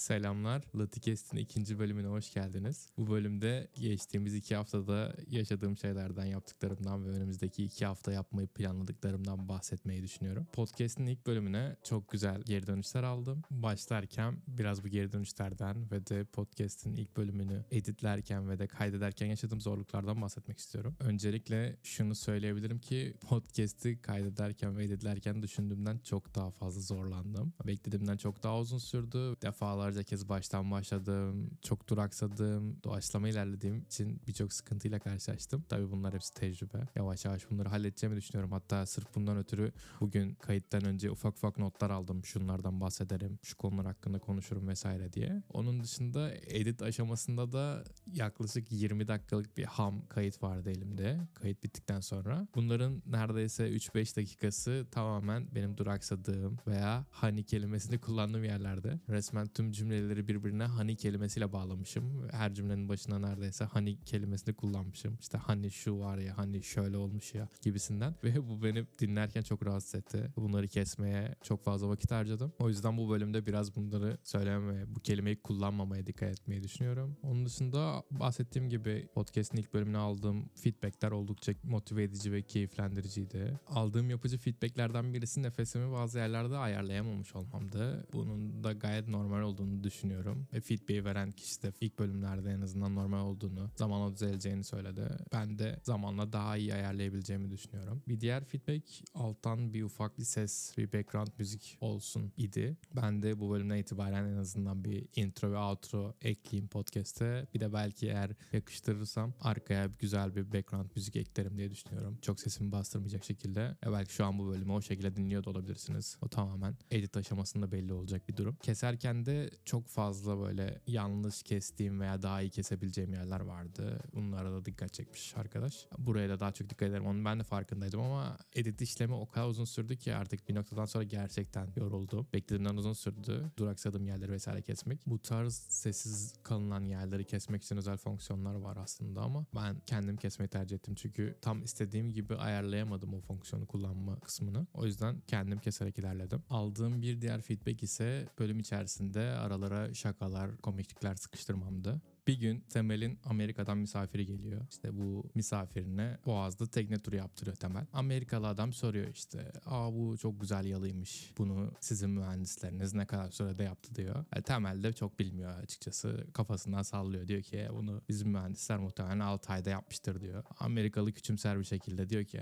Selamlar. Latikest'in ikinci bölümüne hoş geldiniz. Bu bölümde geçtiğimiz iki haftada yaşadığım şeylerden, yaptıklarımdan ve önümüzdeki iki hafta yapmayı planladıklarımdan bahsetmeyi düşünüyorum. Podcast'in ilk bölümüne çok güzel geri dönüşler aldım. Başlarken biraz bu geri dönüşlerden ve de podcast'in ilk bölümünü editlerken ve de kaydederken yaşadığım zorluklardan bahsetmek istiyorum. Öncelikle şunu söyleyebilirim ki podcast'i kaydederken ve editlerken düşündüğümden çok daha fazla zorlandım. Beklediğimden çok daha uzun sürdü. Defalarca kez baştan başladım. Çok duraksadım. Doğaçlama ilerlediğim için birçok sıkıntıyla karşılaştım. Tabii bunlar hepsi tecrübe. Yavaş yavaş bunları halledeceğimi düşünüyorum. Hatta sırf bundan ötürü bugün kayıttan önce ufak ufak notlar aldım. Şunlardan bahsederim. Şu konular hakkında konuşurum vesaire diye. Onun dışında edit aşamasında da yaklaşık 20 dakikalık bir ham kayıt vardı elimde. Kayıt bittikten sonra. Bunların neredeyse 3-5 dakikası tamamen benim duraksadığım veya hani kelimesini kullandığım yerlerde. Resmen tüm cümleleri birbirine hani kelimesiyle bağlamışım. Her cümlenin başına neredeyse hani kelimesini kullanmışım. İşte hani şu var ya hani şöyle olmuş ya gibisinden. Ve bu beni dinlerken çok rahatsız etti. Bunları kesmeye çok fazla vakit harcadım. O yüzden bu bölümde biraz bunları söylememeye, bu kelimeyi kullanmamaya dikkat etmeyi düşünüyorum. Onun dışında bahsettiğim gibi podcast'in ilk bölümüne aldığım feedbackler oldukça motive edici ve keyiflendiriciydi. Aldığım yapıcı feedbacklerden birisi nefesimi bazı yerlerde ayarlayamamış olmamdı. Bunun da gayet normal olduğunu düşünüyorum. Ve feedback'i veren kişi de ilk bölümlerde en azından normal olduğunu, zamanla düzeleceğini söyledi. Ben de zamanla daha iyi ayarlayabileceğimi düşünüyorum. Bir diğer feedback alttan bir ufak bir ses, bir background müzik olsun idi. Ben de bu bölümden itibaren en azından bir intro ve outro ekleyeyim podcast'e. Bir de belki eğer yakıştırırsam arkaya güzel bir background müzik eklerim diye düşünüyorum. Çok sesimi bastırmayacak şekilde. E belki şu an bu bölümü o şekilde dinliyor da olabilirsiniz. O tamamen edit aşamasında belli olacak bir durum. Keserken de çok fazla böyle yanlış kestiğim veya daha iyi kesebileceğim yerler vardı. Bunlara da dikkat çekmiş arkadaş. Buraya da daha çok dikkat ederim. Onun ben de farkındaydım ama edit işlemi o kadar uzun sürdü ki artık bir noktadan sonra gerçekten yoruldum. Beklediğimden uzun sürdü. Duraksadığım yerleri vesaire kesmek. Bu tarz sessiz kalınan yerleri kesmek için özel fonksiyonlar var aslında ama ben kendim kesmeyi tercih ettim. Çünkü tam istediğim gibi ayarlayamadım o fonksiyonu kullanma kısmını. O yüzden kendim keserek ilerledim. Aldığım bir diğer feedback ise bölüm içerisinde aralara şakalar, komiklikler sıkıştırmamdı. Bir gün Temel'in Amerika'dan misafiri geliyor. İşte bu misafirine Boğaz'da tekne turu yaptırıyor Temel. Amerikalı adam soruyor işte. Aa bu çok güzel yalıymış. Bunu sizin mühendisleriniz ne kadar sürede yaptı diyor. E, Temel de çok bilmiyor açıkçası. Kafasından sallıyor. Diyor ki bunu bizim mühendisler muhtemelen 6 ayda yapmıştır diyor. Amerikalı küçümser bir şekilde diyor ki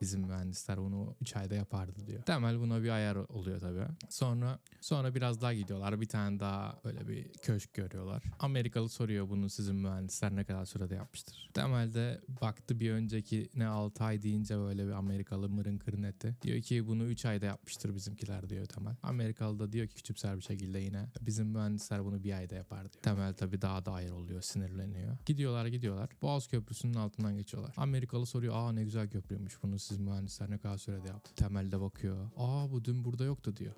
bizim mühendisler bunu 3 ayda yapardı diyor. Temel buna bir ayar oluyor tabii. Sonra sonra biraz daha gidiyorlar. Bir tane daha böyle bir köşk görüyorlar. Amerikalı soruyor bunu sizin mühendisler ne kadar sürede yapmıştır. Temelde baktı bir önceki ne 6 ay deyince böyle bir Amerikalı mırın kırın etti. Diyor ki bunu 3 ayda yapmıştır bizimkiler diyor Temel. Amerikalı da diyor ki küçümser bir şekilde yine bizim mühendisler bunu bir ayda yapar diyor. Temel tabii daha da ayrı oluyor sinirleniyor. Gidiyorlar gidiyorlar. Boğaz Köprüsü'nün altından geçiyorlar. Amerikalı soruyor aa ne güzel köprüymüş bunu sizin mühendisler ne kadar sürede yaptı. Temel de bakıyor. Aa bu dün burada yoktu diyor.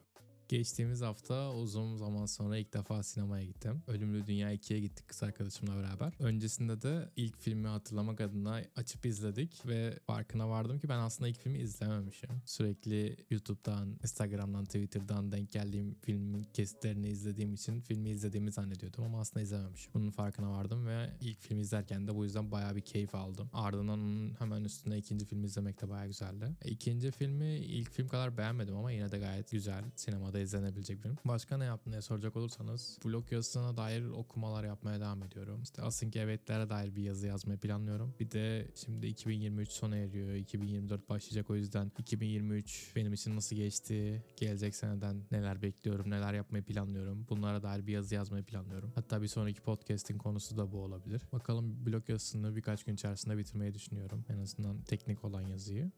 Geçtiğimiz hafta uzun zaman sonra ilk defa sinemaya gittim. Ölümlü Dünya 2'ye gittik kız arkadaşımla beraber. Öncesinde de ilk filmi hatırlamak adına açıp izledik ve farkına vardım ki ben aslında ilk filmi izlememişim. Sürekli YouTube'dan, Instagram'dan, Twitter'dan denk geldiğim filmin kesitlerini izlediğim için filmi izlediğimi zannediyordum ama aslında izlememişim. Bunun farkına vardım ve ilk filmi izlerken de bu yüzden bayağı bir keyif aldım. Ardından hemen üstüne ikinci filmi izlemek de bayağı güzeldi. İkinci filmi ilk film kadar beğenmedim ama yine de gayet güzel. Sinemada izlenebilecek film. Başka ne yaptım diye soracak olursanız blog yazısına dair okumalar yapmaya devam ediyorum. İşte async evetlere dair bir yazı yazmayı planlıyorum. Bir de şimdi 2023 sona eriyor. 2024 başlayacak o yüzden 2023 benim için nasıl geçti? Gelecek seneden neler bekliyorum? Neler yapmayı planlıyorum? Bunlara dair bir yazı yazmayı planlıyorum. Hatta bir sonraki podcast'in konusu da bu olabilir. Bakalım blog yazısını birkaç gün içerisinde bitirmeyi düşünüyorum. En azından teknik olan yazıyı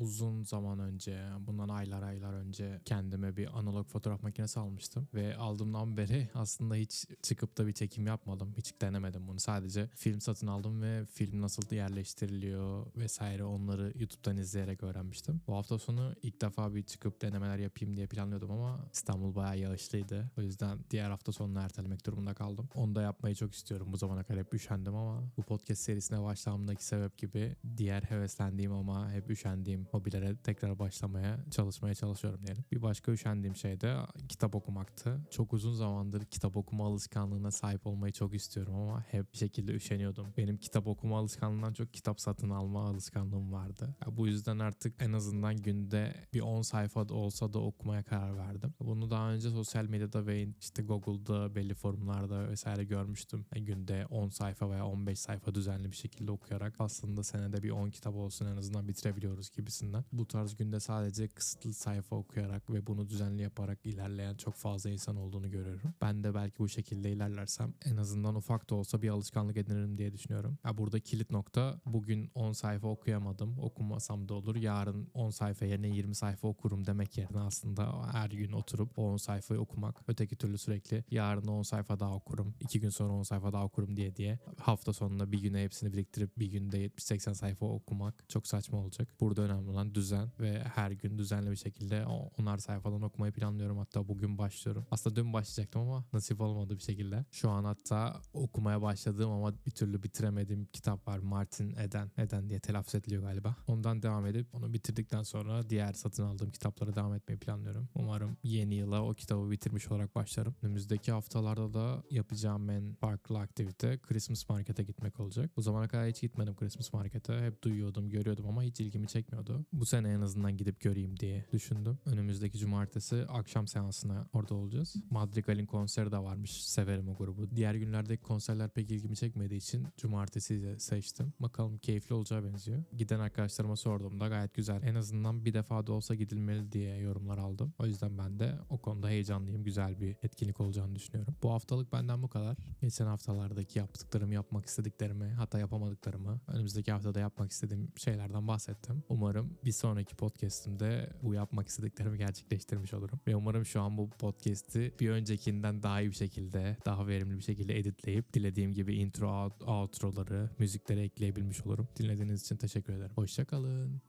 uzun zaman önce, bundan aylar aylar önce kendime bir analog fotoğraf makinesi almıştım. Ve aldığımdan beri aslında hiç çıkıp da bir çekim yapmadım. Hiç denemedim bunu. Sadece film satın aldım ve film nasıl yerleştiriliyor vesaire onları YouTube'dan izleyerek öğrenmiştim. Bu hafta sonu ilk defa bir çıkıp denemeler yapayım diye planlıyordum ama İstanbul bayağı yağışlıydı. O yüzden diğer hafta sonunu ertelemek durumunda kaldım. Onu da yapmayı çok istiyorum. Bu zamana kadar hep üşendim ama bu podcast serisine başlamamdaki sebep gibi diğer heveslendiğim ama hep üşendiğim hobilere tekrar başlamaya çalışmaya çalışıyorum diyelim. Bir başka üşendiğim şey de kitap okumaktı. Çok uzun zamandır kitap okuma alışkanlığına sahip olmayı çok istiyorum ama hep bir şekilde üşeniyordum. Benim kitap okuma alışkanlığından çok kitap satın alma alışkanlığım vardı. Ya bu yüzden artık en azından günde bir 10 sayfa da olsa da okumaya karar verdim. Bunu daha önce sosyal medyada ve işte Google'da belli forumlarda vesaire görmüştüm. Yani günde 10 sayfa veya 15 sayfa düzenli bir şekilde okuyarak aslında senede bir 10 kitap olsun en azından bitirebiliyoruz gibisinden. Bu tarz günde sadece kısıtlı sayfa okuyarak ve bunu düzenli yaparak ilerleyen çok fazla insan olduğunu görüyorum. Ben de belki bu şekilde ilerlersem en azından ufak da olsa bir alışkanlık edinirim diye düşünüyorum. Ya burada kilit nokta bugün 10 sayfa okuyamadım. Okumasam da olur. Yarın 10 sayfa yerine 20 sayfa okurum demek yerine aslında her gün oturup o 10 sayfayı okumak. Öteki türlü sürekli yarın 10 sayfa daha okurum. 2 gün sonra 10 sayfa daha okurum diye diye hafta sonunda bir güne hepsini biriktirip bir günde 70-80 sayfa okumak çok saçma olacak. Burada önemli olan düzen ve her gün düzenli bir şekilde onar sayfadan okumayı planlıyorum. Hatta bugün başlıyorum. Aslında dün başlayacaktım ama nasip olmadı bir şekilde. Şu an hatta okumaya başladığım ama bir türlü bitiremediğim kitap var. Martin Eden. Eden diye telaffuz ediliyor galiba. Ondan devam edip onu bitirdikten sonra diğer satın aldığım kitaplara devam etmeyi planlıyorum. Umarım yeni yıla o kitabı bitirmiş olarak başlarım. Önümüzdeki haftalarda da yapacağım en farklı aktivite Christmas Market'e gitmek olacak. Bu zamana kadar hiç gitmedim Christmas Market'e. Hep duyuyordum, görüyordum ama hiç ilgimi çekmiyordu. Bu sene en azından gidip göreyim diye düşündüm. Önümüzdeki cumartesi akşam seansına orada olacağız. Madrigal'in konseri de varmış. Severim o grubu. Diğer günlerdeki konserler pek ilgimi çekmediği için cumartesi seçtim. Bakalım keyifli olacağı benziyor. Giden arkadaşlarıma sorduğumda gayet güzel. En azından bir defa da olsa gidilmeli diye yorumlar aldım. O yüzden ben de o konuda heyecanlıyım. Güzel bir etkinlik olacağını düşünüyorum. Bu haftalık benden bu kadar. Geçen haftalardaki yaptıklarımı, yapmak istediklerimi, hatta yapamadıklarımı, önümüzdeki haftada yapmak istediğim şeylerden bahsettim. Umarım bir sonraki podcastimde bu yapmak istediklerimi gerçekleştirmiş olurum. Ve umarım şu an bu podcast'i bir öncekinden daha iyi bir şekilde, daha verimli bir şekilde editleyip dilediğim gibi intro, outroları, müzikleri ekleyebilmiş olurum. Dinlediğiniz için teşekkür ederim. Hoşçakalın.